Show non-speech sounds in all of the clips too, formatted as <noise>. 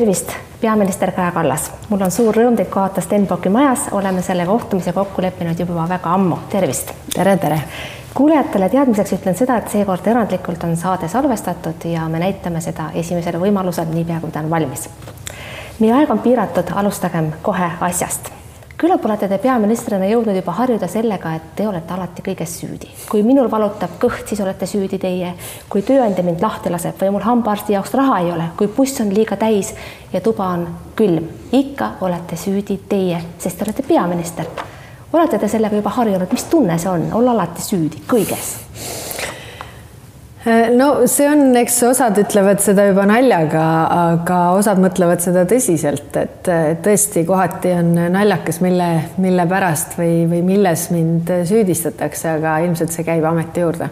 tervist, peaminister Kaja Kallas. mul on suur rõõm teid kohata Stenbocki majas, oleme selle kohtumise kokku leppinud juba väga ammu, tervist. tere, tere. kuulajatele teadmiseks ütlen seda, et seekord erandlikult on saade salvestatud ja me näitame seda esimesel võimalusel, niipea kui ta on valmis. meie aeg on piiratud, alustagem kohe asjast küllap olete te peaministrina jõudnud juba harjuda sellega, et te olete alati kõiges süüdi. kui minul valutab kõht, siis olete süüdi teie. kui tööandja mind lahti laseb või mul hambaarsti jaoks raha ei ole, kui buss on liiga täis ja tuba on külm, ikka olete süüdi teie, sest te olete peaminister. olete te sellega juba harjunud, mis tunne see on, olla alati süüdi kõiges? Äh, no see on, eks osad ütlevad seda juba naljaga, aga osad mõtlevad seda tõsiselt, et tõesti kohati on naljakas, mille, mille pärast või, või milles mind süüdistatakse, aga ilmselt see käib ameti juurde.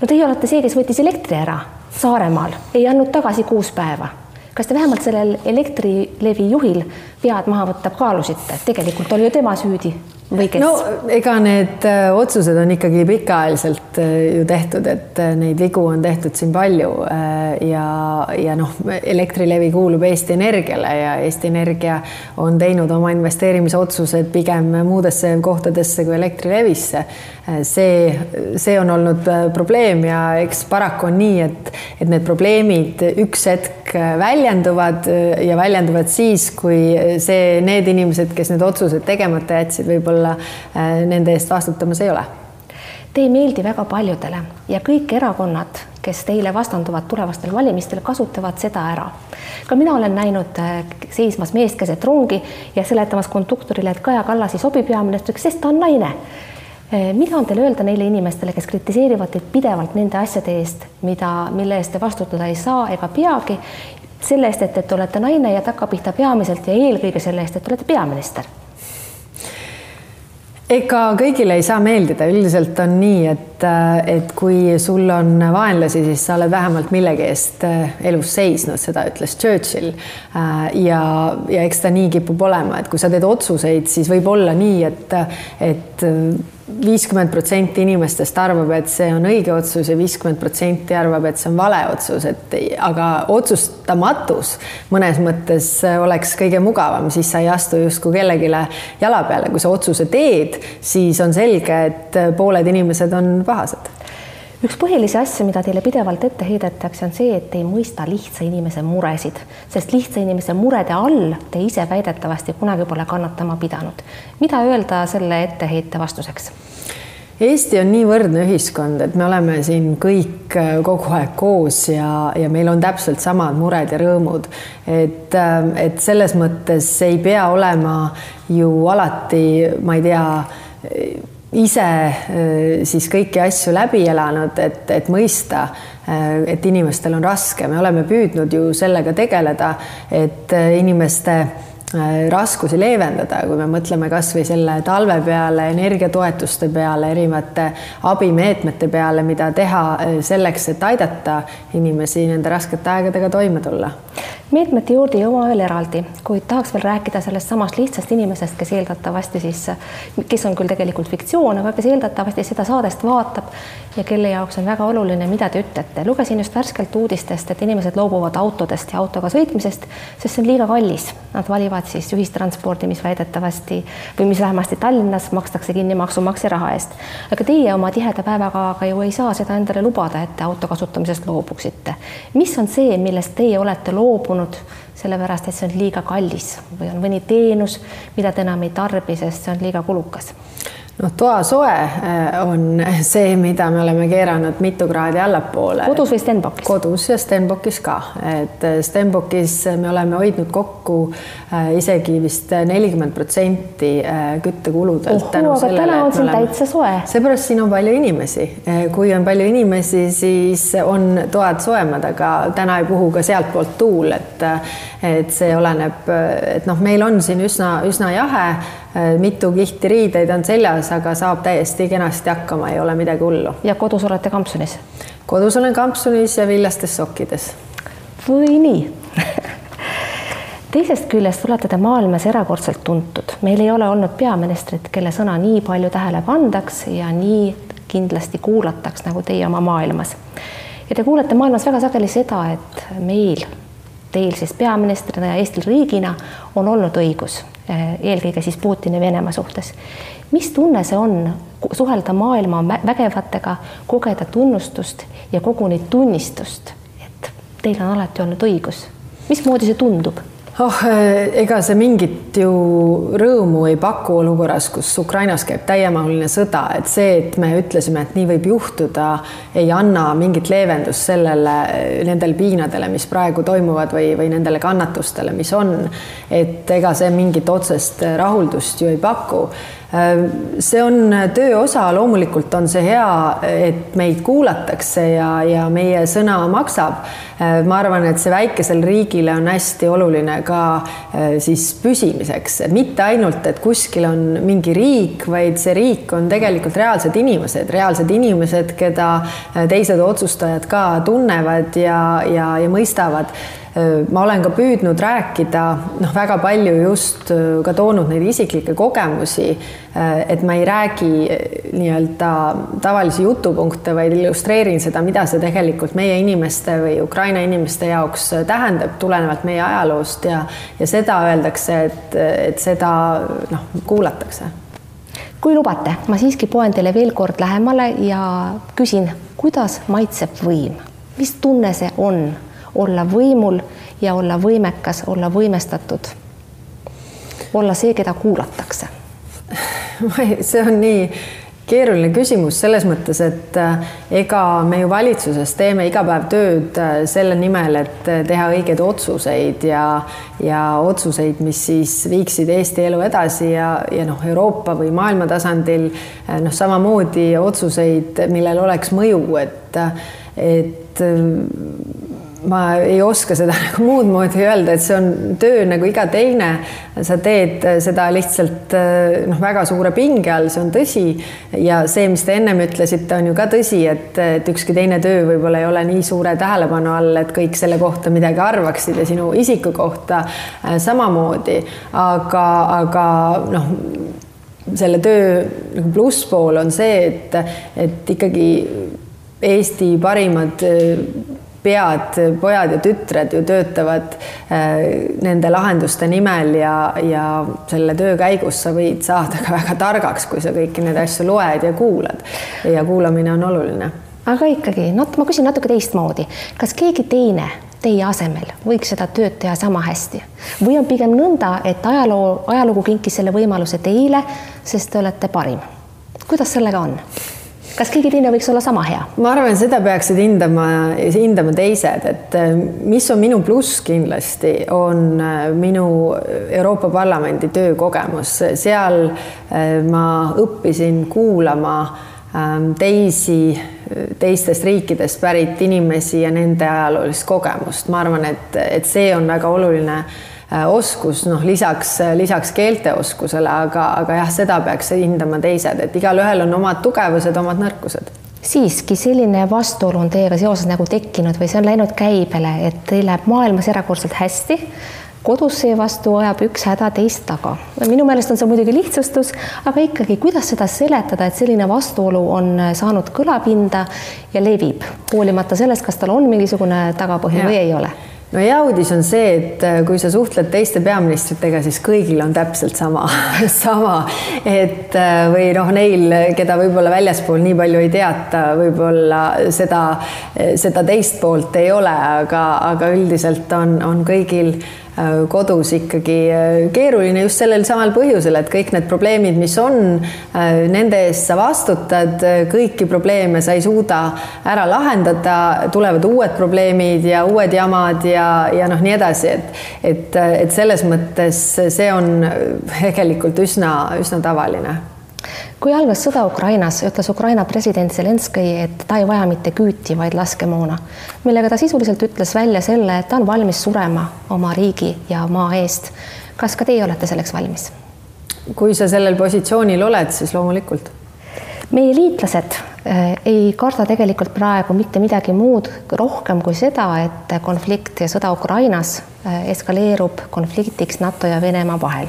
no teie olete see, kes võttis elektri ära Saaremaal, ei andnud tagasi kuus päeva. kas te vähemalt sellel Elektrilevi juhil pead maha võtta kaalusite, tegelikult oli ju tema süüdi või kes? no ega need äh, otsused on ikkagi pikaajaliselt äh, ju tehtud, et äh, neid vigu on tehtud siin palju ja, ja noh, Elektrilevi kuulub Eesti Energiale ja Eesti Energia on teinud oma investeerimisotsused pigem muudesse kohtadesse kui Elektrilevisse. see, see on olnud probleem ja eks paraku on nii, et, et need probleemid üks hetk väljenduvad ja väljenduvad siis, kui see, need inimesed, kes need otsused tegemata jätsid, võib-olla võib-olla äh, nende eest vastutamas ei ole. Te ei meeldi väga paljudele ja kõik erakonnad, kes teile vastanduvad tulevastel valimistel, kasutavad seda ära. ka mina olen näinud äh, seismas meest keset rongi ja seletamas konduktorile, et Kaja Kallas ei sobi peaministriks, sest ta on naine äh, mida on teil öelda neile inimestele, kes kritiseerivad teid pidevalt nende asjade eest, mida, mille eest te vastutada ei saa ega peagi, selle eest, et, et te olete naine ja takkapihta peamiselt ja eelkõige selle eest, et olete peaminister ega kõigile ei saa meeldida, üldiselt on nii, et, et kui sul on vaenlasi, siis sa oled vähemalt millegi eest eh, elus seisnud, seda ütles Churchill. Eh, ja, ja eks ta nii kipub olema, et kui sa teed otsuseid, siis võib olla nii, et, et viiskümmend protsenti inimestest arvab, et see on õige otsus ja viiskümmend protsenti arvab, et see on vale otsus, et aga otsustamatus mõnes mõttes oleks kõige mugavam, siis sa ei astu justkui kellelegi jala peale, kui sa otsuse teed, siis on selge, et pooled inimesed on pahased üks põhilisi asju, mida teile pidevalt ette heidetakse, on see, et te ei mõista lihtsa inimese muresid, sest lihtsa inimese murede all te ise väidetavasti kunagi pole kannatama pidanud. mida öelda selle etteheite vastuseks? Eesti on nii võrdne ühiskond, et me oleme siin kõik äh, kogu aeg koos ja, ja meil on täpselt samad mured ja rõõmud. et, äh, et selles mõttes ei pea olema ju alati, ma ei tea ise äh, siis kõiki asju läbi elanud, et, et mõista, äh, et inimestel on raske, me oleme püüdnud ju sellega tegeleda, et äh, inimeste raskusi leevendada, kui me mõtleme kasvõi selle talve peale, energiatoetuste peale, erinevate abimeetmete peale, mida teha selleks, et aidata inimesi nende raskete aegadega toime tulla meetmete juurde jõuame veel eraldi, kuid tahaks veel rääkida sellest samast lihtsast inimesest, kes eeldatavasti siis, kes on küll tegelikult fiktsioon, aga kes eeldatavasti seda saadest vaatab ja kelle jaoks on väga oluline, mida te ütlete. lugesin just värskelt uudistest, et inimesed loobuvad autodest ja autoga sõitmisest, sest see on liiga kallis. Nad valivad siis ühistranspordi, mis väidetavasti või mis vähemasti Tallinnas makstakse kinni maksumaksja raha eest. aga teie oma tiheda päevakavaga ju ei saa seda endale lubada, et te auto kasutamisest loobuksite. mis on see, millest teie olete loobunud? Olnud, sellepärast et see on liiga kallis või on mõni teenus, mida te enam ei tarbi, sest see on liiga kulukas noh, toasoe äh, on <laughs> see, mida me oleme keeranud mitu kraadi allapoole. kodus või Stenbockis? kodus ja Stenbockis ka, et äh, Stenbockis me oleme hoidnud kokku äh, isegi vist nelikümmend protsenti küttekuludelt. aga sellele, täna on siin oleme... täitsa soe. seepärast siin on palju inimesi. kui on palju inimesi, siis on toad soojemad, aga täna ei puhu ka sealtpoolt tuul, et et see oleneb, et noh, meil on siin üsna, üsna jahe mitu kihti riideid on seljas, aga saab täiesti kenasti hakkama, ei ole midagi hullu. ja kodus olete kampsunis? kodus olen kampsunis ja villastes sokkides. või nii <laughs> teisest küljest olete te maailmas erakordselt tuntud, meil ei ole olnud peaministrit, kelle sõna nii palju tähele pandaks ja nii kindlasti kuulataks nagu teie oma maailmas. ja te kuulete maailmas väga sageli seda, et meil teil siis peaministrina ja Eestil riigina on olnud õigus, eh, eelkõige siis Putini Venemaa suhtes. mis tunne see on suhelda maailma vägevatega, kogeda tunnustust ja koguni tunnistust, et teil on alati olnud õigus. mismoodi see tundub? Oh, ega see mingit ju rõõmu ei paku olukorras, kus Ukrainas käib täiemahuline sõda, et see, et me ütlesime, et nii võib juhtuda, ei anna mingit leevendust sellele, nendele piinadele, mis praegu toimuvad või, või nendele kannatustele, mis on. et ega see mingit otsest rahuldust ju ei paku see on töö osa, loomulikult on see hea, et meid kuulatakse ja, ja meie sõna maksab. ma arvan, et see väikesel riigile on hästi oluline ka siis püsimiseks, mitte ainult, et kuskil on mingi riik, vaid see riik on tegelikult reaalsed inimesed, reaalsed inimesed, keda teised otsustajad ka tunnevad ja, ja, ja mõistavad ma olen ka püüdnud rääkida noh, väga palju just ka toonud neid isiklikke kogemusi, et ma ei räägi nii-öelda tavalisi jutupunkte, vaid illustreerin seda, mida see tegelikult meie inimeste või Ukraina inimeste jaoks tähendab, tulenevalt meie ajaloost ja, ja seda öeldakse, et, et seda noh, kuulatakse. Kui lubate, ma siiski poen teile veel kord lähemale ja küsin, kuidas maitseb võim, mis tunne see on olla võimul ja olla võimekas, olla võimestatud, olla see, keda kuulatakse? see on nii keeruline küsimus selles mõttes, et äh, ega me ju valitsuses teeme iga päev tööd äh, selle nimel, et äh, teha õigeid otsuseid ja, ja otsuseid, mis siis viiksid Eesti elu edasi ja, ja noh, Euroopa või maailma tasandil noh, samamoodi otsuseid, millel oleks mõju, et, et ma ei oska seda <laughs> nagu muud moodi öelda, et see on töö nagu iga teine. sa teed seda lihtsalt noh, väga suure pinge all, see on tõsi. ja see, mis te ennem ütlesite, on ju ka tõsi, et, et ükski teine töö võib-olla ei ole nii suure tähelepanu all, et kõik selle kohta midagi arvaksid ja sinu isiku kohta äh, samamoodi. aga, aga noh selle töö nagu plusspool on see, et, et ikkagi Eesti parimad pead, pojad ja tütred ju töötavad äh, nende lahenduste nimel ja, ja selle töö käigus sa võid saada ka väga targaks, kui sa kõiki neid asju loed ja kuulad. ja kuulamine on oluline. aga ikkagi, no ma küsin natuke teistmoodi, kas keegi teine teie asemel võiks seda tööd teha sama hästi või on pigem nõnda, et ajaloo, ajalugu kinkis selle võimaluse teile, sest te olete parim? kuidas sellega on? Kas keegi teine võiks olla sama hea? ma arvan, seda peaksid hindama, hindama teised, et äh, mis on minu pluss kindlasti, on äh, minu Euroopa Parlamendi töökogemus, seal äh, ma õppisin kuulama ähm, teisi, teistest riikidest pärit inimesi ja nende ajaloolist kogemust, ma arvan, et, et see on väga oluline oskus, noh, lisaks, lisaks keelteoskusele, aga, aga jah, seda peaks hindama teised, et igalühel on omad tugevused, omad nõrkused siiski selline vastuolu on teiega seoses nagu tekkinud või see on läinud käibele, et teil läheb maailmas erakordselt hästi, kodus seevastu ajab üks häda teist taga. minu meelest on see muidugi lihtsustus, aga ikkagi, kuidas seda seletada, et selline vastuolu on saanud kõlapinda ja levib, hoolimata sellest, kas tal on mingisugune tagapõhi ja. või ei ole no hea uudis on see, et äh, kui sa suhtled teiste peaministritega, siis kõigil on täpselt sama <laughs> sama, et äh, või noh, neil, keda võib-olla väljaspool nii palju ei teata, võib-olla seda, seda teist poolt ei ole, aga, aga üldiselt on, on kõigil Äh, kodus ikkagi äh, keeruline just sellel samal põhjusel, et kõik need probleemid, mis on, äh, nende eest sa vastutad, kõiki probleeme sa ei suuda ära lahendada, tulevad uued probleemid ja uued jamad ja, ja noh, nii edasi, et et, et selles mõttes see on tegelikult üsna, üsna tavaline kui algas sõda Ukrainas, ütles Ukraina president Zelenskõi, et ta ei vaja mitte küüti, vaid laskemoona, millega ta sisuliselt ütles välja selle, et ta on valmis surema oma riigi ja maa eest. kas ka teie olete selleks valmis? kui sa sellel positsioonil oled, siis loomulikult. meie liitlased ei karda tegelikult praegu mitte midagi muud rohkem kui seda, et konflikt ja sõda Ukrainas Äh, eskaleerub konfliktiks NATO ja Venemaa vahel.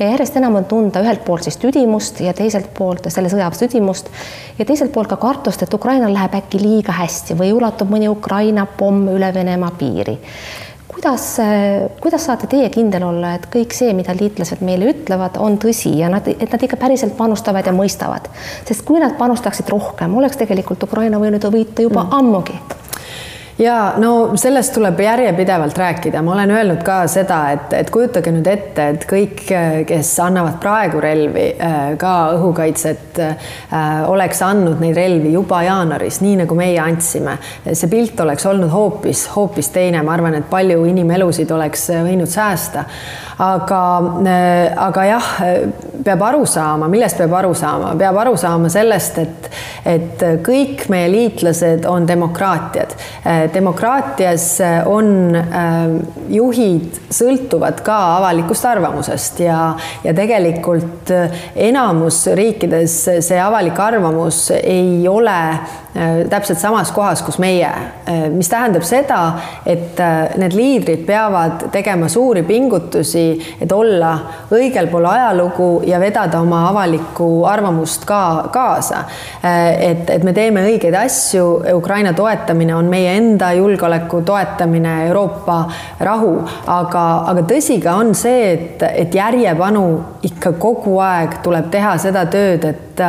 ja järjest enam on tunda ühelt poolt siis tüdimust ja teiselt poolt selle sõja tüdimust ja teiselt poolt ka kartust, et Ukrainal läheb äkki liiga hästi või ulatub mõni Ukraina pomm üle Venemaa piiri kuidas, kuidas saate teie kindel olla, et kõik see, mida liitlased meile ütlevad, on tõsi ja nad, et nad ikka päriselt panustavad ja mõistavad, sest kui nad panustaksid rohkem, oleks tegelikult Ukraina võinud võita juba mm. ammugi ja no sellest tuleb järjepidevalt rääkida, ma olen öelnud ka seda, et, et kujutage nüüd ette, et kõik, kes annavad praegu relvi, äh, ka õhukaitset, äh, oleks andnud neid relvi juba jaanuaris, nii nagu meie andsime. see pilt oleks olnud hoopis, hoopis teine, ma arvan, et palju inimelusid oleks võinud säästa. aga, äh, aga jah, peab aru saama, millest peab aru saama, peab aru saama sellest, et, et kõik meie liitlased on demokraatiad demokraatias äh, on äh, juhid sõltuvad ka avalikust arvamusest ja, ja tegelikult äh, enamus riikides see avalik arvamus ei ole täpselt samas kohas, kus meie, mis tähendab seda, et need liidrid peavad tegema suuri pingutusi, et olla õigel pool ajalugu ja vedada oma avalikku arvamust ka kaasa. et, et me teeme õigeid asju, Ukraina toetamine on meie enda julgeoleku toetamine, Euroopa rahu, aga, aga tõsi ka on see, et, et järjepanu ikka kogu aeg tuleb teha seda tööd, et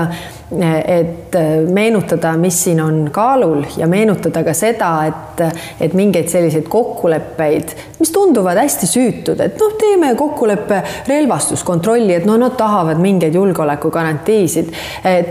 et meenutada, mis siin on kaalul ja meenutada ka seda, et, et mingeid selliseid kokkuleppeid, mis tunduvad hästi süütud, et noh, teeme kokkuleppe relvastuskontrolli, et no nad tahavad mingeid julgeolekugarantiisid.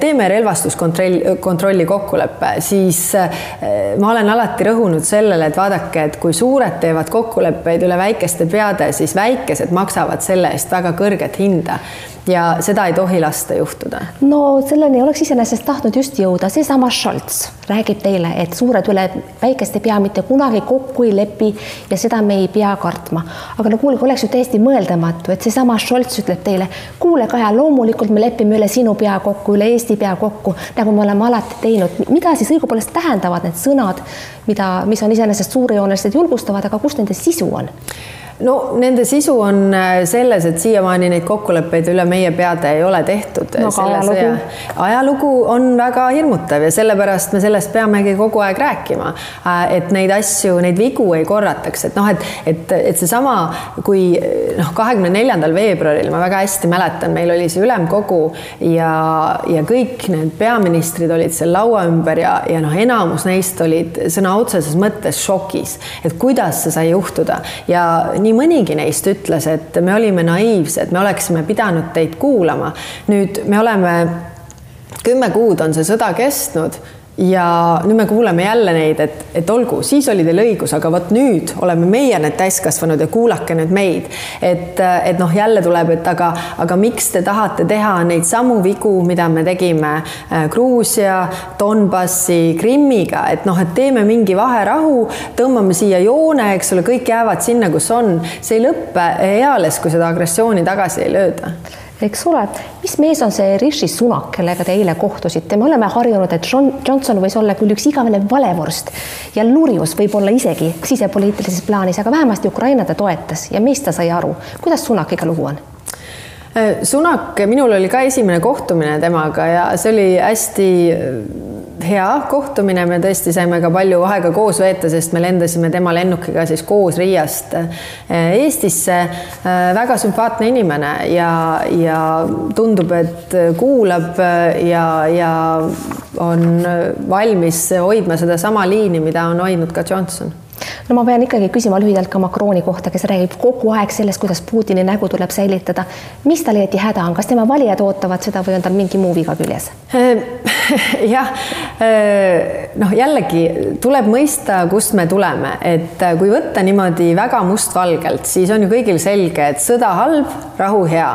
teeme relvastuskontroll, kontrolli kokkuleppe, siis eh, ma olen alati rõhunud sellele, et vaadake, et kui suured teevad kokkuleppeid üle väikeste peade, siis väikesed maksavad selle eest väga kõrget hinda ja seda ei tohi lasta juhtuda. no selleni oleks iseenesest tahtnud just jõuda, seesama Scholz räägib teile, et suured üle väikest ei pea mitte kunagi kokku ei lepi ja seda me ei pea kartma. aga no kuulge, oleks ju täiesti mõeldamatu, et seesama Scholz ütleb teile, kuule, Kaja, loomulikult me lepime üle sinu pea kokku, üle Eesti pea kokku, nagu me oleme alati teinud. mida siis õigupoolest tähendavad need sõnad, mida, mis on iseenesest suurejoonelised, julgustavad, aga kus nende sisu on? No nende sisu on äh, selles, et siiamaani neid kokkuleppeid üle meie peade ei ole tehtud no,. Ajalugu. ajalugu on väga hirmutav ja sellepärast me sellest peamegi kogu aeg rääkima. Äh, et neid asju, neid vigu ei korrataks, et noh, et, et, et seesama, kui noh, kahekümne neljandal veebruaril ma väga hästi mäletan, meil oli see ülemkogu ja, ja kõik need peaministrid olid seal laua ümber ja, ja noh, enamus neist olid sõna otseses mõttes šokis, et kuidas see sai juhtuda ja nii nii mõnigi neist ütles, et me olime naiivsed, me oleksime pidanud teid kuulama. nüüd me oleme, kümme kuud on see sõda kestnud ja nüüd me kuuleme jälle neid, et, et olgu, siis oli teil õigus, aga vot nüüd oleme meie need täiskasvanud ja kuulake nüüd meid. et, et noh, jälle tuleb, et aga, aga miks te tahate teha neid samu vigu, mida me tegime äh, Gruusia, Donbassi, Krimmiga, et noh, et teeme mingi vaherahu, tõmbame siia joone, eks ole, kõik jäävad sinna, kus on, see ei lõppe eales, kui seda agressiooni tagasi ei lööda eks ole, mis mees on see Rishi Sunak, kellega te eile kohtusite, me oleme harjunud, et John Johnson võis olla küll üks igavene valevorst ja lurjus võib-olla isegi sisepoliitilises plaanis, aga vähemasti Ukraina ta toetas ja meist ta sai aru. kuidas Sunakiga lugu on? Äh, Sunak, minul oli ka esimene kohtumine temaga ja see oli hästi hea kohtumine, me tõesti saime ka palju aega koos veeta, sest me lendasime tema lennukiga siis koos Riiast eh, Eestisse. Eh, väga sümpaatne inimene ja, ja tundub, et kuulab ja, ja on valmis hoidma sedasama liini, mida on hoidnud ka Johnson no ma pean ikkagi küsima lühidalt ka Macroni kohta, kes räägib kogu aeg sellest, kuidas Putini nägu tuleb säilitada. mis tal õieti häda on, kas tema valijad ootavad seda või on tal mingi muu viga küljes? <laughs> jah, noh, jällegi tuleb mõista, kust me tuleme, et kui võtta niimoodi väga mustvalgelt, siis on ju kõigil selge, et sõda halb, rahu hea.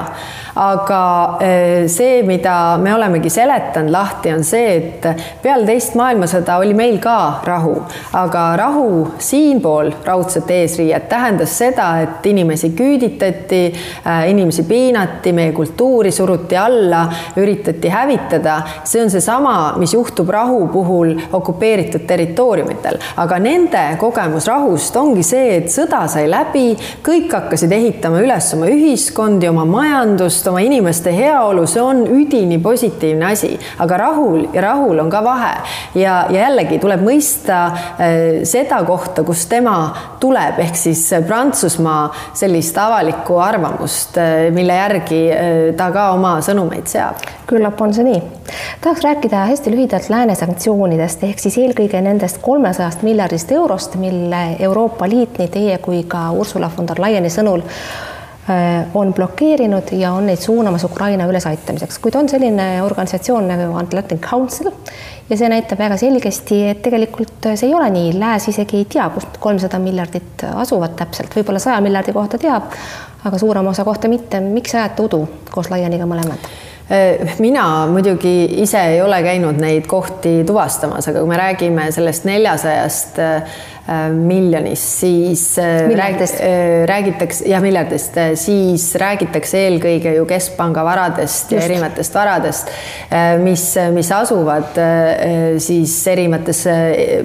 Aga eh, see, mida me olemegi seletanud lahti, on see, et peale teist maailmasõda oli meil ka rahu, aga rahu siinpool raudset eesriiet tähendas seda, et inimesi küüditati, eh, inimesi piinati, meie kultuuri suruti alla, üritati hävitada. see on seesama sama, mis juhtub rahu puhul okupeeritud territooriumitel, aga nende kogemus rahust ongi see, et sõda sai läbi, kõik hakkasid ehitama üles oma ühiskondi, oma majandust, oma inimeste heaolu, see on üdini positiivne asi, aga rahul ja rahul on ka vahe. Ja, ja jällegi tuleb mõista äh, seda kohta, kust tema tuleb, ehk siis Prantsusmaa sellist avalikku arvamust, äh, mille järgi äh, ta ka oma sõnumeid seab. küllap on see nii. tahaks rääkida hästi lühidalt lääne sanktsioonidest ehk siis eelkõige nendest kolmesajast miljardist eurost, mille Euroopa Liit nii teie kui ka Ursula von der Leyeni sõnul Äh, on blokeerinud ja on neid suunamas Ukraina ülesaaitamiseks, kuid on selline organisatsioon nagu Atlantic Council ja see näitab väga selgesti, et tegelikult see ei ole nii, lääs isegi ei tea, kust kolmsada miljardit asuvad täpselt, võib-olla saja miljardi kohta teab, aga suurema osa kohta mitte. miks ajate udu koos Laianiga mõlemad? Äh, mina muidugi ise ei ole käinud neid kohti tuvastamas, aga kui me räägime sellest neljasajast äh, miljonist, siis äh, miljardist. Äh, räägitakse ja miljardist, siis räägitakse eelkõige ju keskpanga varadest Just. ja erinevatest varadest, mis, mis asuvad siis erinevates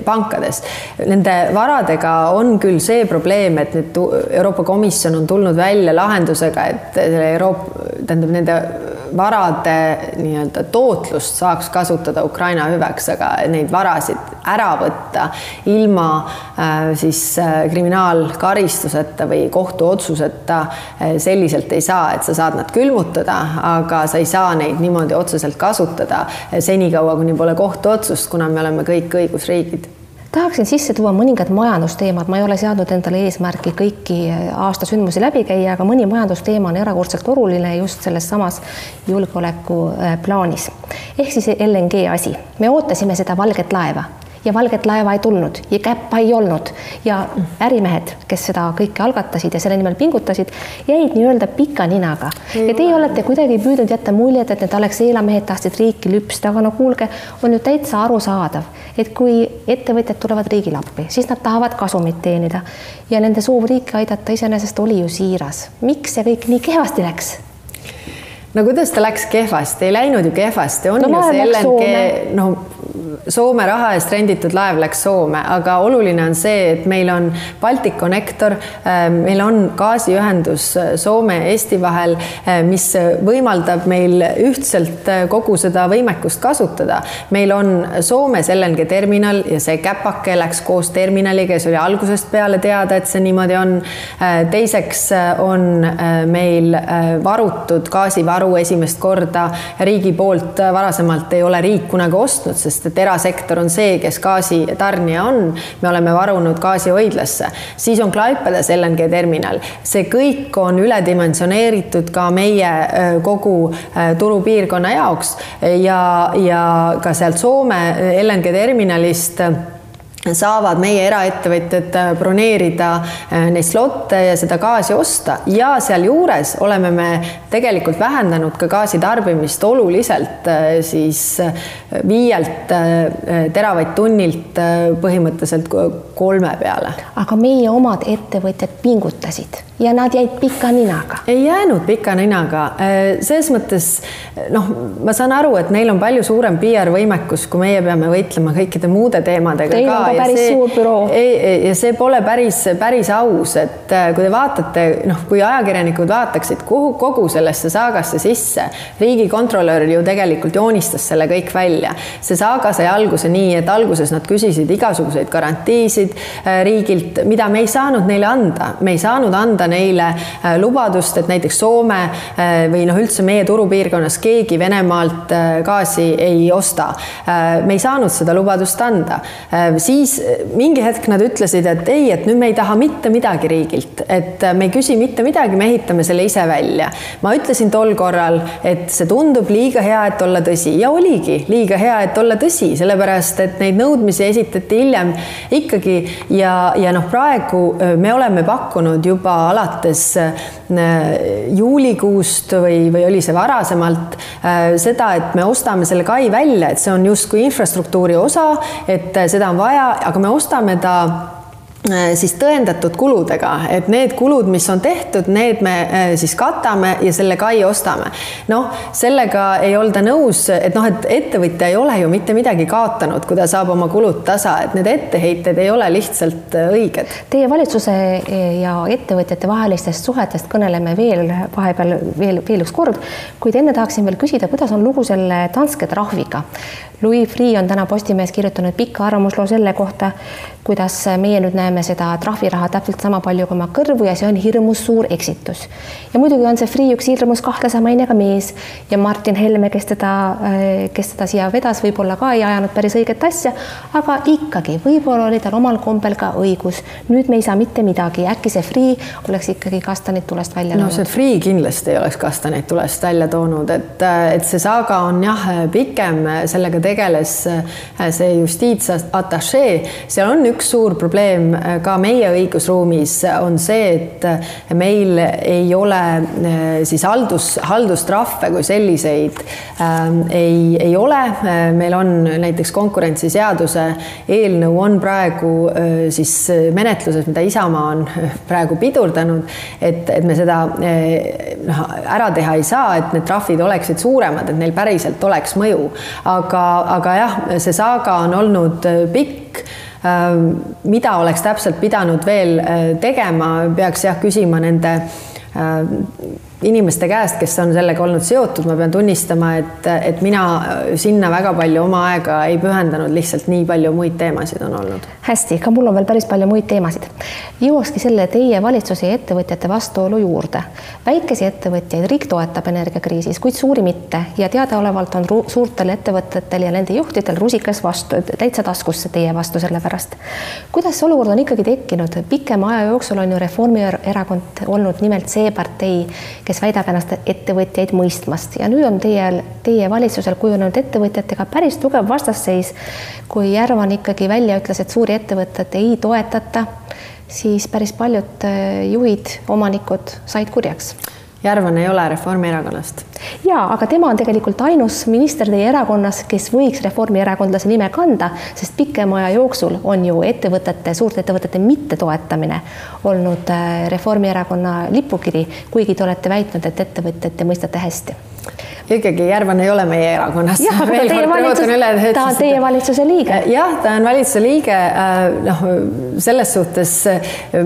pankades. Nende varadega on küll see probleem, et nüüd Euroopa Komisjon on tulnud välja lahendusega, et Euroopa, tähendab nende varade nii-öelda tootlust saaks kasutada Ukraina hüveks, aga neid varasid ära võtta ilma Äh, siis äh, kriminaalkaristuseta või kohtuotsuseta äh, selliselt ei saa, et sa saad nad külmutada, aga sa ei saa neid niimoodi otseselt kasutada senikaua, kuni pole kohtuotsust, kuna me oleme kõik õigusriigid. Tahaksin sisse tuua mõningad majandusteemad, ma ei ole seadnud endale eesmärki kõiki aasta sündmusi läbi käia, aga mõni majandusteema on erakordselt oluline just selles samas julgeoleku plaanis. ehk siis LNG asi, me ootasime seda valget laeva ja valget laeva ei tulnud ja käppa ei olnud ja ärimehed, kes seda kõike algatasid ja selle nimel pingutasid, jäid nii-öelda pika ninaga. ja teie olete kuidagi püüdnud jätta muljet, et need Alexela mehed tahtsid riiki lüpsta, aga no kuulge, on ju täitsa arusaadav, et kui ettevõtjad tulevad riigile appi, siis nad tahavad kasumit teenida ja nende soov riiki aidata iseenesest oli ju siiras. miks see kõik nii kehvasti läks? no kuidas ta läks kehvasti, ei läinud ju kehvasti, on no, ju see LNG, no Soome raha eest renditud laev läks Soome, aga oluline on see, et meil on Balticconnector, ähm, meil on gaasiühendus äh, Soome ja Eesti vahel, äh, mis võimaldab meil ühtselt äh, kogu seda võimekust kasutada. meil on Soomes LNG terminal ja see käpake läks koos terminaliga ja see oli algusest peale teada, et see niimoodi on. teiseks on meil varutud gaasivaru esimest korda riigi poolt, varasemalt ei ole riik kunagi ostnud, sest et era erasektor on see, kes gaasitarnija on, me oleme varunud gaasihoidlasse, siis on Klaipedas LNG terminal, see kõik on üledimensioneeritud ka meie kogu turupiirkonna jaoks. Ja, ja ka sealt Soome LNG terminalist saavad meie eraettevõtjad äh, broneerida äh, neid slotte ja seda gaasi osta ja sealjuures oleme me tegelikult vähendanud ka gaasitarbimist oluliselt äh, siis viielt teravatt-tunnilt põhimõtteliselt kolme peale. aga meie omad ettevõtjad pingutasid ja nad jäid pika ninaga? ei jäänud pika ninaga, selles mõttes noh, ma saan aru, et neil on palju suurem PR-võimekus, kui meie peame võitlema kõikide muude teemadega Teil ka päris see, suur büroo. ja see pole päris, päris aus, et äh, kui te vaatate, noh, kui ajakirjanikud vaataksid kuhu kogu sellesse saagasse sisse, riigikontrolör ju tegelikult joonistas selle kõik välja. see saaga sai alguse nii, et alguses nad küsisid igasuguseid garantiisid äh, riigilt, mida me ei saanud neile anda, me ei saanud anda neile äh, lubadust, et näiteks Soome või noh, üldse meie turupiirkonnas keegi Venemaalt gaasi ei osta. me ei saanud seda lubadust anda, siis siis mingi hetk nad ütlesid, et ei, et nüüd me ei taha mitte midagi riigilt, et me ei küsi mitte midagi, me ehitame selle ise välja. ma ütlesin tol korral, et see tundub liiga hea, et olla tõsi ja oligi liiga hea, et olla tõsi, sellepärast et neid nõudmisi esitati hiljem ikkagi ja, ja noh, praegu me oleme pakkunud juba alates juulikuust või, või oli see varasemalt seda, et me ostame selle kai välja, et see on justkui infrastruktuuri osa, et seda on vaja, aga me ostame ta Äh, siis tõendatud kuludega, et need kulud, mis on tehtud, need me äh, siis katame ja selle kai ostame. noh, sellega ei olda nõus, et noh, et ettevõtja ei ole ju mitte midagi kaotanud, kui ta saab oma kulud tasa, et need etteheited ei ole lihtsalt äh, õiged. Teie valitsuse ja ettevõtjate vahelistest suhetest kõneleme veel vahepeal veel, veel üks kord, kuid enne tahaksin veel küsida, kuidas on lugu selle Danske trahviga Louis Freeh on täna Postimehes kirjutanud pika arvamusloo selle kohta, kuidas meie nüüd näeme seda trahviraha täpselt sama palju kui oma kõrvu ja see on hirmus suur eksitus. ja muidugi on see Freeh üks hirmus kahtlase mainega mees ja Martin Helme, kes teda, kes teda siia vedas, võib-olla ka ei ajanud päris õiget asja, aga ikkagi võib-olla oli tal omal kombel ka õigus. nüüd me ei saa mitte midagi, äkki see Freeh oleks ikkagi kastanid tulest välja no see Freeh kindlasti ei oleks kastaneid tulest välja toonud, et, et see saaga on jah pikem, sellega tegeles äh, see justiitsatašee, seal on üks suur probleem äh, ka meie õigusruumis, on see, et äh, meil ei ole siis haldus, haldustrahve kui selliseid ähm, ei, ei ole. meil on näiteks konkurentsiseaduse eelnõu on praegu siis menetluses, mida Isamaa on praegu pidurdanud, et, et me seda noh, ära teha ei saa, et need trahvid oleksid suuremad, et neil päriselt oleks mõju, aga aga jah, see saaga on olnud äh, pikk. Äh, mida oleks täpselt pidanud veel äh, tegema, peaks jah küsima nende inimeste käest, kes on sellega olnud seotud, ma pean tunnistama, et, et mina sinna väga palju oma aega ei pühendanud, lihtsalt nii palju muid teemasid on olnud. hästi, ka mul on veel päris palju muid teemasid. jõuakski selle teie valitsuse ja ettevõtjate vastuolu juurde. väikesi ettevõtjaid riik toetab energiakriisis, kuid suuri mitte ja teadaolevalt on suurtel ettevõtetel ja nende juhtidel rusikas vastu, täitsa taskusse teie vastu selle pärast. kuidas see olukord on ikkagi tekkinud? pikema aja jooksul on ju Reformierakond olnud nimelt see partei, kes väidab ennast ettevõtjaid mõistmast ja nüüd on teie, teie valitsusel kujunenud ettevõtjatega päris tugev vastasseis. kui Järvan ikkagi välja ütles, et suuri ettevõtteid ei toetata, siis päris paljud äh, juhid, omanikud said kurjaks Järvan ei ole Reformierakonnast. ja, aga tema on tegelikult ainus minister teie erakonnas, kes võiks reformierakondlase nime kanda, sest pikema aja jooksul on ju ettevõtete, suurte ettevõtete mittetoetamine olnud äh, Reformierakonna lipukiri, kuigi te olete väitnud, et ettevõtjat te mõistate hästi ikkagi Järvan ei ole meie erakonnas. jah, aga teie valitsus, ta on teie valitsuse liige. jah, ta on valitsuse liige. Äh, noh, selles suhtes,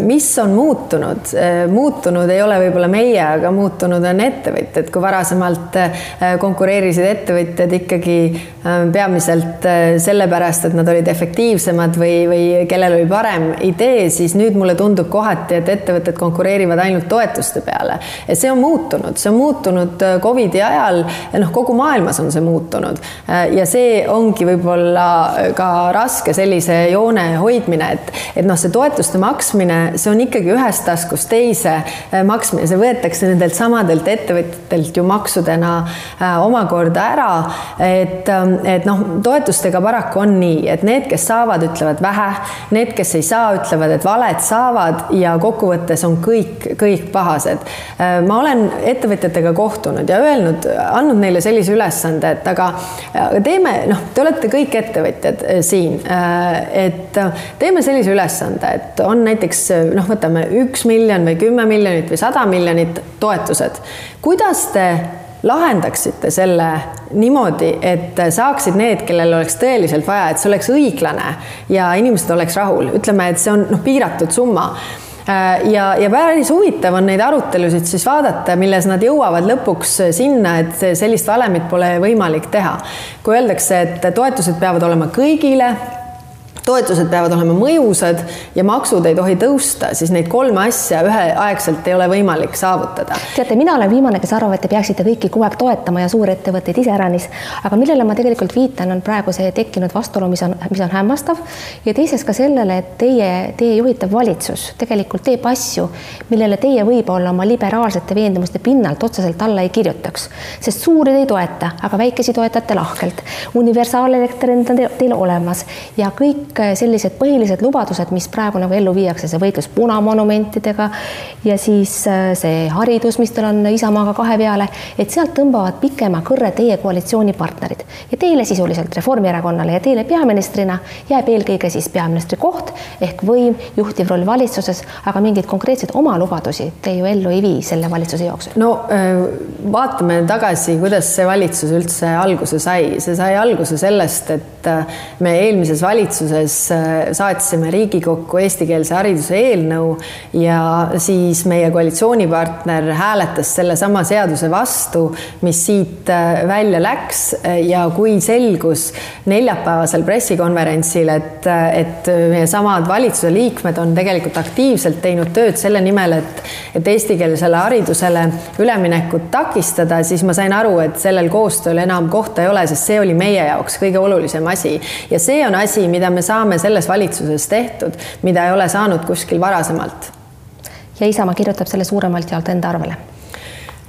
mis on muutunud, äh, muutunud ei ole võib-olla meie, aga muutunud on ettevõtjad, kui varasemalt äh, konkureerisid ettevõtjad ikkagi peamiselt sellepärast, et nad olid efektiivsemad või, või kellel oli parem idee, siis nüüd mulle tundub kohati, et ettevõtted konkureerivad ainult toetuste peale. see on muutunud, see on muutunud Covidi ajal noh, kogu maailmas on see muutunud ja see ongi võib-olla ka raske sellise joone hoidmine, et, et noh, see toetuste maksmine, see on ikkagi ühest taskust teise äh, maksmine, see võetakse nendelt samadelt ettevõtjatelt ju maksudena äh, omakorda ära. et, ähm, et noh, toetustega paraku on nii, et need, kes saavad, ütlevad vähe, need, kes ei saa, ütlevad, et valed saavad ja kokkuvõttes on kõik, kõik pahased. Äh, ma olen ettevõtjatega kohtunud ja öelnud, andnud neile sellise ülesande, et aga, teeme, noh, te olete kõik ettevõtjad äh, siin, äh, et äh, teeme sellise ülesande, et on näiteks noh, võtame üks miljon või kümme miljonit või sada miljonit toetused. kuidas te lahendaksite selle niimoodi, et saaksid need, kellel oleks tõeliselt vaja, et see oleks õiglane ja inimesed oleks rahul, ütleme, et see on noh, piiratud summa ja, ja päris huvitav on neid arutelusid siis vaadata, milles nad jõuavad lõpuks sinna, et sellist valemit pole võimalik teha. kui öeldakse, et toetused peavad olema kõigile toetused peavad olema mõjusad ja maksud ei tohi tõusta, siis neid kolme asja üheaegselt ei ole võimalik saavutada. teate, mina olen viimane, kes arvab, et te peaksite kõiki kogu aeg toetama ja suurettevõtteid iseäranis, aga millele ma tegelikult viitan, on praegu see tekkinud vastuolu, mis on, mis on hämmastav ja teiseks ka sellele, et teie, teie juhitav valitsus tegelikult teeb asju, millele teie võib-olla oma liberaalsete veendumuste pinnalt otseselt alla ei kirjutaks, sest suuri te ei toeta, aga väikesi toetate lahkelt. universaalelekter on teil olemas ja kõik kõik sellised põhilised lubadused, mis praegu nagu ellu viiakse, see võitlus punamonumentidega ja siis äh, see haridus, mis teil on Isamaaga kahe peale, et sealt tõmbavad pikema kõrre teie koalitsioonipartnerid ja teile sisuliselt Reformierakonnale ja teile peaministrina jääb eelkõige siis peaministri koht ehk võim, juhtiv roll valitsuses, aga mingeid konkreetseid oma lubadusi te ju ellu ei vii selle valitsuse jooksul. no äh, vaatame tagasi, kuidas see valitsus üldse alguse sai, see sai alguse sellest, et äh, me eelmises valitsuses saatsime Riigikokku eestikeelse hariduse eelnõu ja siis meie koalitsioonipartner hääletas sellesama seaduse vastu, mis siit välja läks. Ja kui selgus neljapäevasel pressikonverentsil, et, et meie samad valitsuse liikmed on tegelikult aktiivselt teinud tööd selle nimel, et, et eestikeelsele haridusele üleminekut takistada, siis ma sain aru, et sellel koostööl enam kohta ei ole, sest see oli meie jaoks kõige olulisem asi. Ja see on asi, mida me saame selles valitsuses tehtud, mida ei ole saanud kuskil varasemalt. ja Isamaa kirjutab selle suuremalt jaolt enda arvele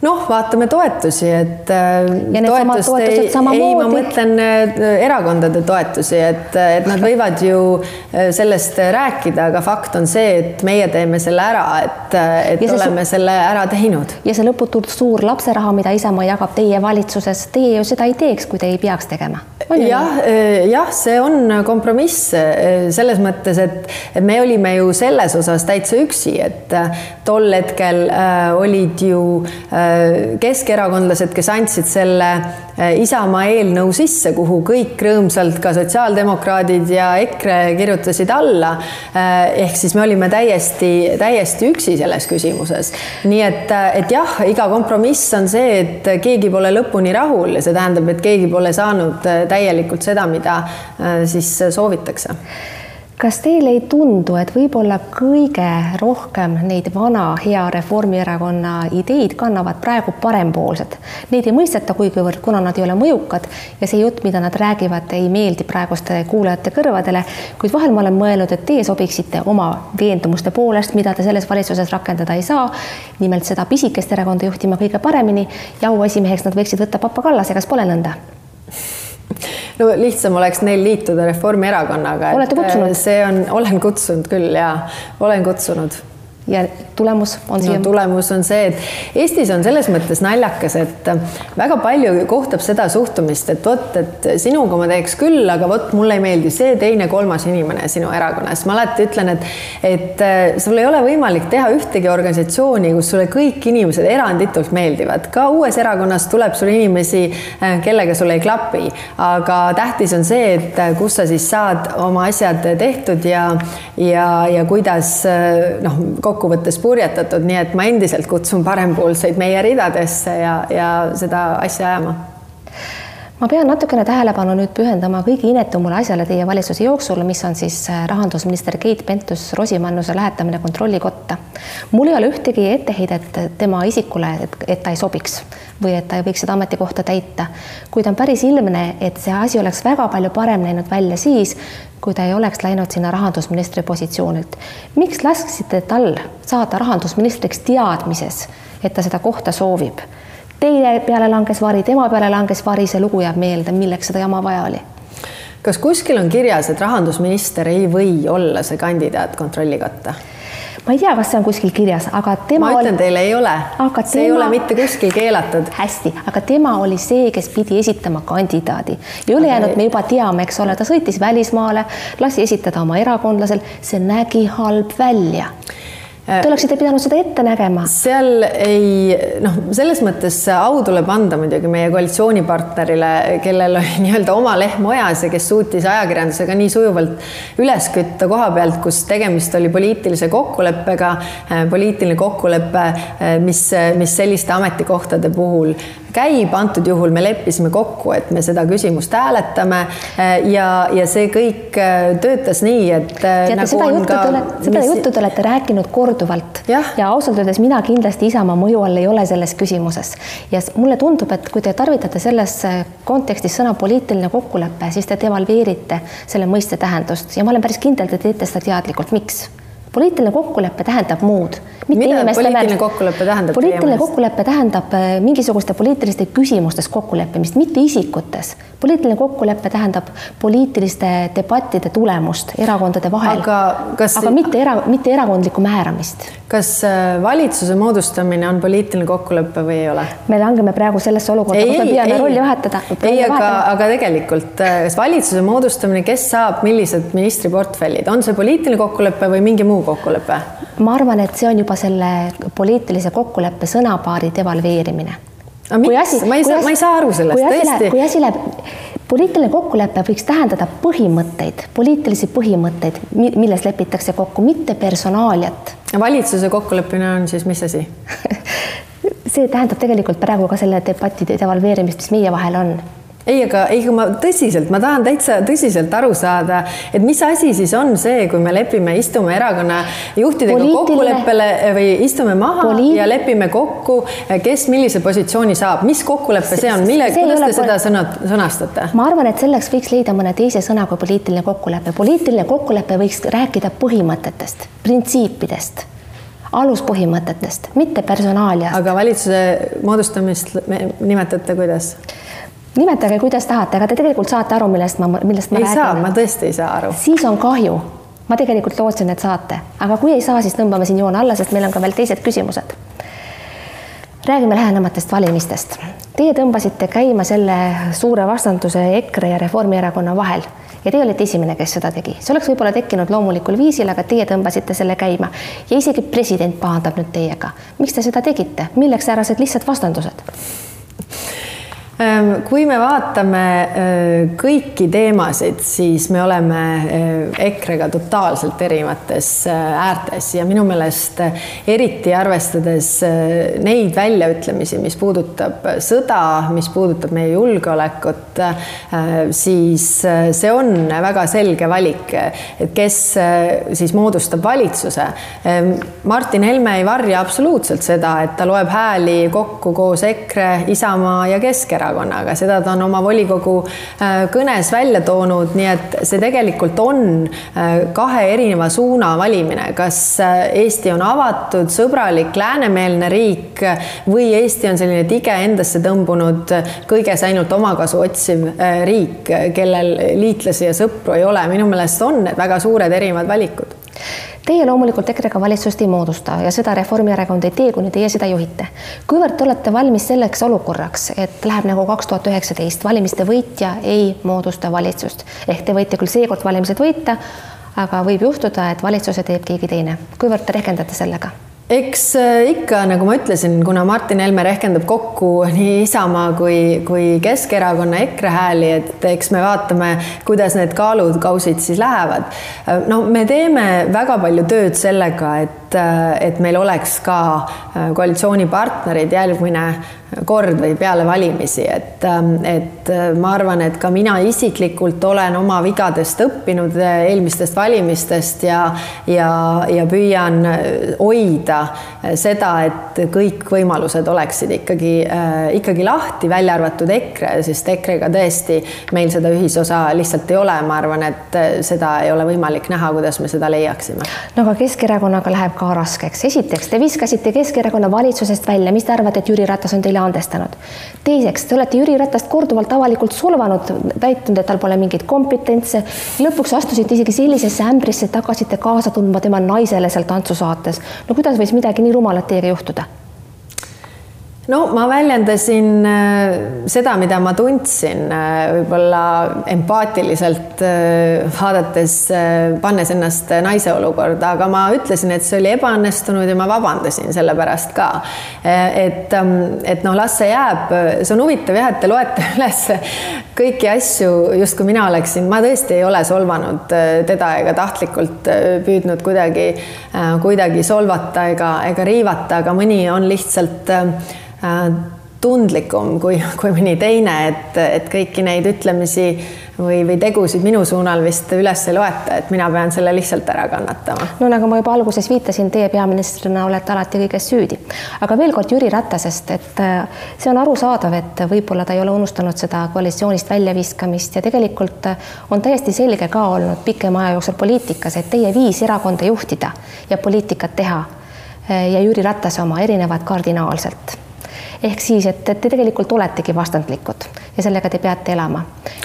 noh, vaatame toetusi, et äh, toetust ei, ei, ma mõtlen äh, erakondade toetusi, et, et nad <laughs> võivad ju äh, sellest rääkida, aga fakt on see, et meie teeme selle ära, et, et ja oleme selle ära teinud. ja see lõputult suur lapseraha, mida Isamaa jagab teie valitsuses, teie ju seda ei teeks, kui te ei peaks tegema. jah, jah, see on kompromiss selles mõttes, et, et me olime ju selles osas täitsa üksi, et tol hetkel äh, olid ju äh, keskerakondlased, kes andsid selle äh, Isamaa eelnõu sisse, kuhu kõik rõõmsalt, ka sotsiaaldemokraadid ja EKRE kirjutasid alla. Äh, ehk siis me olime täiesti, täiesti üksi selles küsimuses. nii et, äh, et jah, iga kompromiss on see, et keegi pole lõpuni rahul ja see tähendab, et keegi pole saanud täielikult seda, mida siis soovitakse kas teile ei tundu, et võib-olla kõige rohkem neid vana hea Reformierakonna ideid kannavad praegu parempoolsed? Neid ei mõisteta kuigivõrd, kuna nad ei ole mõjukad ja see jutt, mida nad räägivad, ei meeldi praeguste kuulajate kõrvadele, kuid vahel ma olen mõelnud, et teie sobiksite oma veendumuste poolest, mida te selles valitsuses rakendada ei saa, nimelt seda pisikest erakonda juhtima kõige paremini ja auesimeheks nad võiksid võtta Papa Kallase, kas pole nõnda? No lihtsam oleks neil liituda Reformierakonnaga. olete kutsunud? see on, olen kutsunud küll ja olen kutsunud ja tulemus on siia no,? tulemus on see, et Eestis on selles mõttes naljakas, et väga palju kohtab seda suhtumist, et vot, et sinuga ma teeks küll, aga vot mulle ei meeldi see teine, kolmas inimene sinu erakonnas. ma alati ütlen, et, et äh, sul ei ole võimalik teha ühtegi organisatsiooni, kus sulle kõik inimesed eranditult meeldivad. ka uues erakonnas tuleb sul inimesi, äh, kellega sul ei klapi, aga tähtis on see, et äh, kus sa siis saad oma asjad tehtud ja, ja, ja kuidas noh, kokkuvõttes purjetatud, nii et ma endiselt kutsun parempoolseid meie ridadesse ja, ja seda asja ajama ma pean natukene tähelepanu nüüd pühendama kõige inetumale asjale teie valitsuse jooksul, mis on siis äh, rahandusminister Keit Pentus-Rosimannuse lähetamine kontrollikotta. mul ei ole ühtegi etteheidet tema isikule, et, et ta ei sobiks või et ta ei võiks seda ametikohta täita, kuid on päris ilmne, et see asi oleks väga palju parem näinud välja siis, kui ta ei oleks läinud sinna rahandusministri positsioonilt. miks lasksite tal saada rahandusministriks teadmises, et ta seda kohta soovib? Teie peale langes vari, tema peale langes vari, see lugu jääb meelde, milleks seda jama vaja oli kas kuskil on kirjas, et rahandusminister ei või olla see kandidaat kontrollikotta? Ma ei tea, kas see on kuskil kirjas, aga tema ma ütlen oli... teile, ei ole. see tema... ei ole mitte kuskil keelatud. hästi, aga tema oli see, kes pidi esitama kandidaadi. Ja ülejäänud me juba teame, eks ole, ta sõitis välismaale, lasi esitada oma erakondlasel, see nägi halb välja Te oleksite pidanud seda ette nägema. seal ei noh, selles mõttes au tuleb anda muidugi meie koalitsioonipartnerile, kellel oli <laughs> nii-öelda oma lehm ojas ja kes suutis ajakirjandusega nii sujuvalt üles kütta koha pealt, kus tegemist oli poliitilise kokkuleppega, poliitiline kokkulepe, mis, mis selliste ametikohtade puhul käib, antud juhul me leppisime kokku, et me seda küsimust hääletame. Äh, ja, ja see kõik äh, töötas nii, et äh, teate, nagu seda juttu ka, te olete, seda mis... juttu te olete rääkinud korduvalt. Ja, ja ausalt öeldes mina kindlasti Isamaa mõju all ei ole selles küsimuses. Ja mulle tundub, et kui te tarvitate selles kontekstis sõna poliitiline kokkulepe, siis te devalveerite selle mõiste tähendust. Ja ma olen päris kindel, te teete seda teadlikult, miks? Poliitiline kokkulepe tähendab muud. mida poliitiline kokkulepe tähendab? poliitiline kokkulepe tähendab äh, mingisuguste poliitiliste küsimustes kokkuleppimist, mitte isikutes. poliitiline kokkulepe tähendab poliitiliste debattide tulemust erakondade vahel. aga, kas... aga mitte era, mitte erakondlikku määramist. kas äh, valitsuse moodustamine on poliitiline kokkulepe või ei ole? me langeme praegu sellesse olukorda, kus me püüame rolli vahetada. ei, aga, aga tegelikult, äh, kas valitsuse moodustamine, kes saab millised ministriportfellid, on see poliitiline kokkulepe või mingi muu kokkulepe? ma arvan, et see on juba selle poliitilise kokkuleppe sõnapaari devalveerimine. aga miks, ma ei saa, ma ei saa aru sellest, tõesti. kui asi läheb, poliitiline kokkulepe võiks tähendada põhimõtteid, poliitilisi põhimõtteid, milles lepitakse kokku, mitte personaaliat. valitsuse kokkuleppimine on siis mis asi <laughs> see tähendab tegelikult praegu ka selle debati devalveerimist, mis meie vahel on ei, aga ei, kui ma tõsiselt, ma tahan täitsa tõsiselt aru saada, et mis asi siis on see, kui me lepime, istume erakonna juhtidega Poliitiline... kokkuleppele või istume maha Poliit... ja lepime kokku, kes millise positsiooni saab, mis kokkulepe see on, mille, kuidas te seda sõna, sõnastate? ma arvan, et selleks võiks leida mõne teise sõna kui poliitiline kokkulepe. poliitiline kokkulepe võiks rääkida põhimõtetest, printsiipidest aluspõhimõtetest, mitte personaaliast. aga valitsuse moodustamist nimetate kuidas? Nimetage, kuidas tahate, aga te tegelikult saate aru, millest ma, millest ma ei räägin. saa, ma tõesti ei saa aru. siis on kahju. ma tegelikult lootsin, et saate, aga kui ei saa, siis tõmbame siin joone alla, sest meil on ka veel teised küsimused. räägime lähenematest valimistest. Teie tõmbasite käima selle suure vastanduse EKRE ja Reformierakonna vahel ja teie olite esimene, kes seda tegi. see oleks võib-olla tekkinud loomulikul viisil, aga teie tõmbasite selle käima ja isegi president pahandab nüüd teiega. miks te seda tegite, milleks säärased lihtsad vastandused? Ehm, kui me vaatame ehm, kõiki teemasid, siis me oleme ehm, EKRE-ga totaalselt erinevates äärtes ja minu meelest eriti arvestades neid väljaütlemisi, mis puudutab sõda, mis puudutab meie julgeolekut, siis see on väga selge valik, et kes siis moodustab valitsuse. Martin Helme ei varja absoluutselt seda, et ta loeb hääli kokku koos EKRE, Isamaa ja Keskerakonna Keskerakonnaga, seda ta on oma volikogu äh, kõnes välja toonud, nii et see tegelikult on äh, kahe erineva suuna valimine, kas äh, Eesti on avatud, sõbralik, läänemeelne riik või Eesti on selline tige endasse tõmbunud, kõiges ainult omakasu otsiv riik, kellel liitlasi ja sõpru ei ole, minu meelest on need väga suured erinevad valikud Teie loomulikult EKRE-ga valitsust ei moodusta ja seda Reformierakond ei tee, kuni teie seda juhite. kuivõrd te olete valmis selleks olukorraks, et läheb nagu kaks tuhat üheksateist, valimiste võitja ei moodusta valitsust ehk te võite küll seekord valimised võita, aga võib juhtuda, et valitsuse teeb keegi teine. kuivõrd te rehkendate sellega? Eks äh, ikka, nagu ma ütlesin, kuna Martin Helme rehkendab kokku <laughs> nii Isamaa kui, kui Keskerakonna EKRE hääli, et eks me vaatame, kuidas need kaalud, kausid siis lähevad. Äh, no me teeme väga palju tööd sellega, et, äh, et meil oleks ka koalitsioonipartnerid järgmine kord või peale valimisi, et, ähm, et ma arvan, et ka mina isiklikult olen oma vigadest õppinud eelmistest valimistest ja, ja, ja püüan hoida seda, et kõik võimalused oleksid ikkagi, ikkagi lahti, välja arvatud EKRE, sest EKRE-ga tõesti meil seda ühisosa lihtsalt ei ole, ma arvan, et seda ei ole võimalik näha, kuidas me seda leiaksime. no aga Keskerakonnaga läheb ka raskeks. esiteks, te viskasite Keskerakonna valitsusest välja, mis te arvate, et Jüri Ratas on teile andestanud. teiseks, te olete Jüri Ratast korduvalt avalikult solvanud, väitnud, et tal pole mingeid kompetentse. lõpuks astusite isegi sellisesse ämbrisse, et hakkasite kaasa tundma tema naisele seal tantsusaates. no kuidas võis midagi nii rumalat teiega juhtuda? No ma väljendasin äh, seda, mida ma tundsin, äh, võib-olla empaatiliselt äh, vaadates, pannes ennast naise olukorda, aga ma ütlesin, et see oli ebaõnnestunud ja ma vabandasin selle pärast ka. et, ähm, et noh, las see jääb, see on huvitav jah, et te loete <laughs> üles kõiki asju, justkui mina oleksin, ma tõesti ei ole solvanud teda ega tahtlikult püüdnud kuidagi, kuidagi solvata ega, ega riivata, aga mõni on lihtsalt tundlikum kui, kui mõni teine, et, et kõiki neid ütlemisi või, või tegusid minu suunal vist üles ei loeta, et mina pean selle lihtsalt ära kannatama. no nagu ma juba alguses viitasin, teie peaministrina olete alati kõiges süüdi. aga veel kord Jüri Ratasest, et äh, see on arusaadav, et võib-olla ta ei ole unustanud seda koalitsioonist väljaviskamist ja tegelikult äh, on täiesti selge ka olnud pikema aja jooksul poliitikas, et teie viis erakonda juhtida ja poliitikat teha äh, ja Jüri Ratase oma erinevad kardinaalselt ehk siis, et, et te tegelikult oletegi vastandlikud ja sellega te peate elama.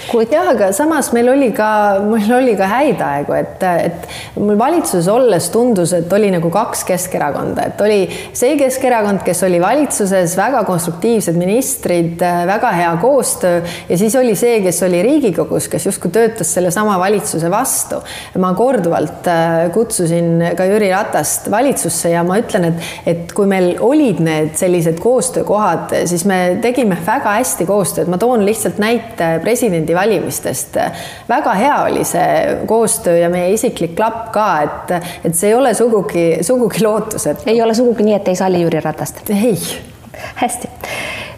kuid jah, aga samas meil oli ka, meil oli ka häid aegu, et, et mul valitsuses olles tundus, et oli nagu kaks Keskerakonda, et oli see Keskerakond, kes oli valitsuses, väga konstruktiivsed ministrid, väga hea koostöö ja siis oli see, kes oli Riigikogus, kes justkui töötas sellesama valitsuse vastu. ma korduvalt äh, kutsusin ka Jüri Ratast valitsusse ja ma ütlen, et, et kui meil olid need sellised koostöökohad, siis me tegime väga hästi koostööd, ma toon lihtsalt näite presidendivalimistest. väga hea oli see koostöö ja meie isiklik klapp ka, et, et see ei ole sugugi, sugugi lootusetu. ei ole sugugi nii, et ei salli Jüri Ratast? ei. hästi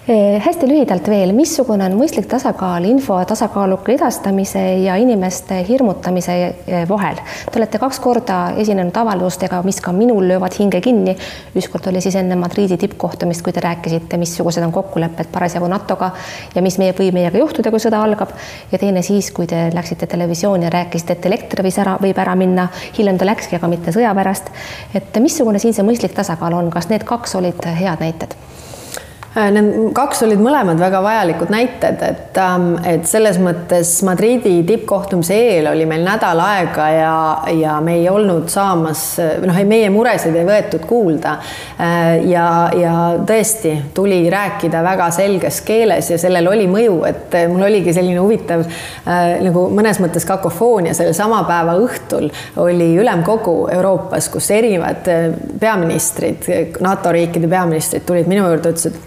hästi lühidalt veel, missugune on mõistlik tasakaal info tasakaaluka edastamise ja inimeste hirmutamise eh, vahel? Te olete kaks korda esinenud avaldustega, mis ka minul löövad hinge kinni. ükskord oli siis enne Madridi tippkohtumist, kui te rääkisite, missugused on kokkulepped parasjagu NATO-ga ja mis meie võib meiega juhtuda, kui sõda algab. ja teine siis, kui te läksite televisiooni ja rääkisite, et elekter võis ära, võib ära minna, hiljem ta läkski, aga mitte sõja pärast. et missugune siin see mõistlik tasakaal on, kas need kaks olid head näited? Äh, need kaks olid mõlemad väga vajalikud näited, et, ähm, et selles mõttes Madridi tippkohtumise eel oli meil nädal aega ja, ja me ei olnud saamas, noh, meie muresid ei võetud kuulda. Äh, ja, ja tõesti tuli rääkida väga selges keeles ja sellel oli mõju, et mul oligi selline huvitav äh, nagu mõnes mõttes kakofoonia sellel sama päeva õhtul oli ülemkogu Euroopas, kus erinevad peaministrid, NATO riikide peaministrid tulid minu juurde, ütlesid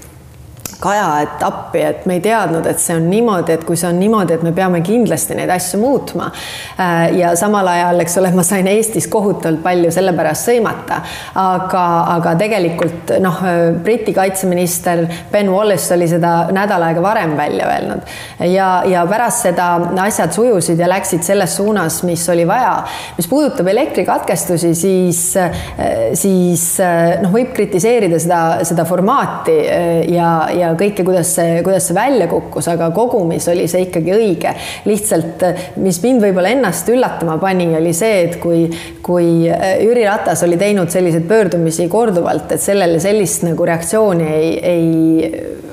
Kaja, et appi, et me ei teadnud, et see on niimoodi, et kui see on niimoodi, et me peame kindlasti neid asju muutma. Äh, ja samal ajal, eks ole, ma sain Eestis kohutavalt palju selle pärast sõimata, aga, aga tegelikult noh, Briti kaitseminister Ben Wallace oli seda nädal aega varem välja öelnud ja, ja pärast seda asjad sujusid ja läksid selles suunas, mis oli vaja. mis puudutab elektrikatkestusi, siis, siis noh, võib kritiseerida seda, seda formaati ja, ja kõike, kuidas see, kuidas see välja kukkus, aga kogumis oli see ikkagi õige. lihtsalt, mis mind võib-olla ennast üllatama pani, oli see, et kui, kui äh, Jüri Ratas oli teinud selliseid pöördumisi korduvalt, et sellele sellist nagu reaktsiooni ei, ei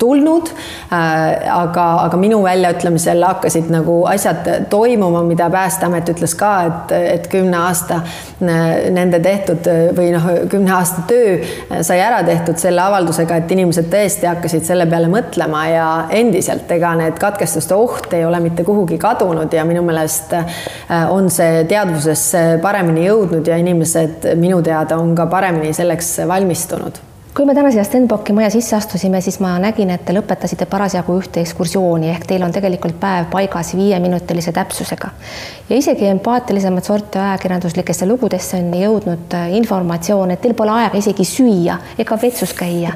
tulnud. Äh, aga, aga minu väljaütlemisel hakkasid nagu asjad toimuma, mida Päästeamet ütles ka, et, et kümne aasta äh, nende tehtud või noh, kümne aasta töö sai ära tehtud selle avaldusega, et inimesed tõesti hakkasid selle peale mõtlema ja endiselt, ega need katkestuste oht ei ole mitte kuhugi kadunud ja minu meelest äh, on see teadvusesse paremini jõudnud ja inimesed minu teada on ka paremini selleks valmistunud kui me täna siia Stenbocki maja sisse astusime, siis ma nägin, et te lõpetasite parasjagu ühte ekskursiooni ehk teil on tegelikult päev paigas viieminutilise täpsusega. ja isegi empaatilisemat sorti ajakirjanduslikesse lugudesse on jõudnud äh, informatsioon, et teil pole aega isegi süüa ega vetsus käia.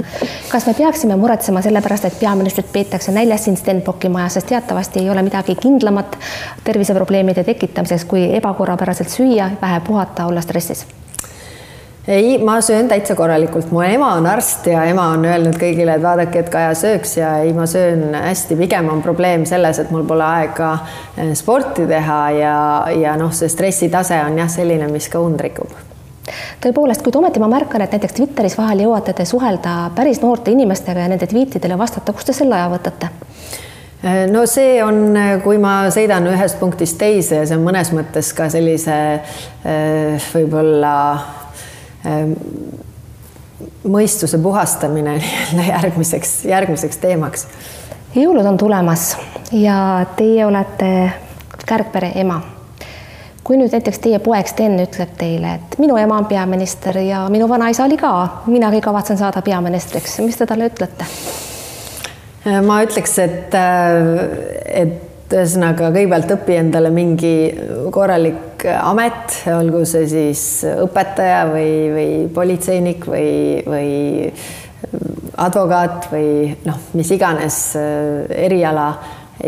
kas me peaksime muretsema selle pärast, et peaministrit peetakse näljas siin Stenbocki majas, sest teatavasti ei ole midagi kindlamat terviseprobleemide tekitamiseks, kui ebakorrapäraselt süüa, vähe puhata, olla stressis ei, ma söön täitsa korralikult, mu ema on arst ja ema on öelnud kõigile, et vaadake, et Kaja sööks ja ei, ma söön hästi, pigem on probleem selles, et mul pole aega eh, sporti teha ja, ja noh, see stressitase on jah, selline, mis ka und rikub. Tõepoolest, kuid ometi ma märkan, et näiteks Twitteris vahel jõuate te suhelda päris noorte inimestega ja nende tweetidele vastata, kust te selle aja võtate? Eh, no see on, kui ma sõidan ühest punktist teise ja see on mõnes mõttes ka sellise eh, võib-olla mõistuse puhastamine järgmiseks, järgmiseks teemaks. jõulud on tulemas ja teie olete kärgpere ema. kui nüüd näiteks teie poeg Sten ütleb teile, et minu ema on peaminister ja minu vanaisa oli ka, minagi kavatsen saada peaministriks, mis te talle ütlete? ma ütleks, et, et ühesõnaga kõigepealt õpi endale mingi korralik amet, olgu see siis õpetaja või, või politseinik või, või advokaat või noh, mis iganes eriala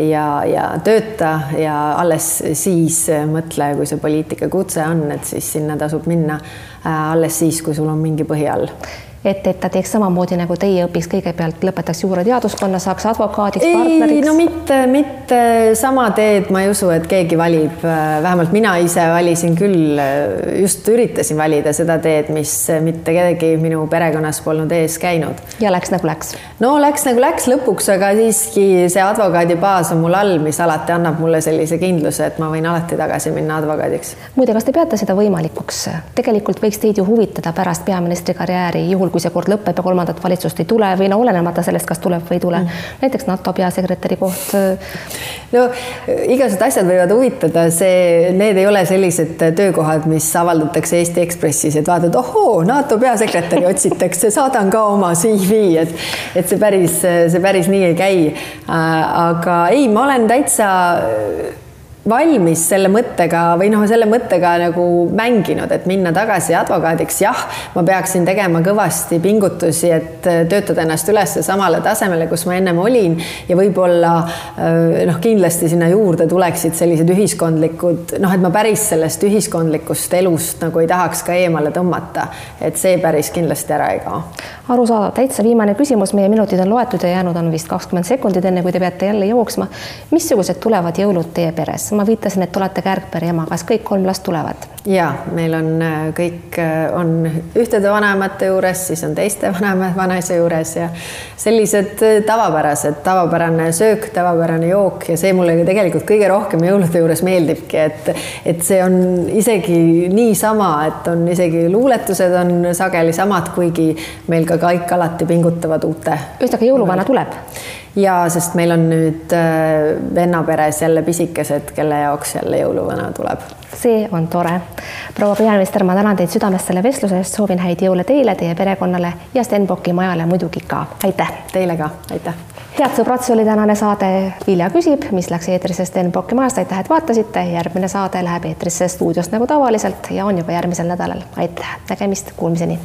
ja, ja tööta ja alles siis mõtle, kui see poliitikakutse on, et siis sinna tasub minna alles siis, kui sul on mingi põhi all et, et ta teeks samamoodi nagu teie, õpiks kõigepealt, lõpetaks juurateaduskonna, saaks advokaadiks, partneriks? no mitte, mitte sama teed, ma ei usu, et keegi valib, vähemalt mina ise valisin küll, just üritasin valida seda teed, mis mitte kedagi minu perekonnas polnud ees käinud. ja läks nagu läks? no läks nagu läks lõpuks, aga siiski see advokaadibaas on mul all, mis alati annab mulle sellise kindluse, et ma võin alati tagasi minna advokaadiks. muide, kas te peate seda võimalikuks? tegelikult võiks teid ju huvitada pärast peaministri karjääri, juhul kui see kord lõpeb ja kolmandat valitsust ei tule või no olenemata sellest, kas tuleb või ei tule mm.. näiteks NATO peasekretäri koht. no igasugused asjad võivad huvitada, see, need ei ole sellised töökohad, mis avaldatakse Eesti Ekspressis, et vaatad, ohoo, NATO peasekretäri otsitakse, saadan ka oma CV, et, et see päris, see päris nii ei käi. aga ei, ma olen täitsa valmis selle mõttega või noh, selle mõttega nagu mänginud, et minna tagasi advokaadiks, jah, ma peaksin tegema kõvasti pingutusi, et töötada ennast üles samale tasemele, kus ma ennem olin ja võib-olla noh, kindlasti sinna juurde tuleksid sellised ühiskondlikud noh, et ma päris sellest ühiskondlikust elust nagu ei tahaks ka eemale tõmmata, et see päris kindlasti ära ei kao. arusaadav, täitsa viimane küsimus, meie minutid on loetud ja jäänud on vist kakskümmend sekundit, enne kui te peate jälle jooksma. missugused tulevad jõulud teie peres? Ma viitasin, et olete kärgpere ema, kas kõik kolm last tulevad? ja meil on äh, kõik äh, on ühtede vanemate juures, siis on teiste <laughs> vanema, vanaisa juures ja sellised äh, tavapärased, tavapärane söök, tavapärane jook ja see mulle tegelikult kõige rohkem jõulude juures meeldibki, et et see on isegi niisama, et on isegi luuletused on sageli samad, kuigi meil ka kõik alati pingutavad uute. ühesõnaga jõuluvana tuleb ja sest meil on nüüd äh, venna peres jälle pisikesed, kelle jaoks jälle jõuluvana tuleb. see on tore. proua peaminister, ma tänan teid südamest selle vestluse eest, soovin häid jõule teile, teie perekonnale ja Stenbocki majale muidugi ka. aitäh! Teile ka, aitäh! head sõbrad, see oli tänane saade Vilja küsib, mis läks eetrisse Stenbocki majast, aitäh, et vaatasite, järgmine saade läheb eetrisse stuudiost nagu tavaliselt ja on juba järgmisel nädalal. aitäh, nägemist, kuulmiseni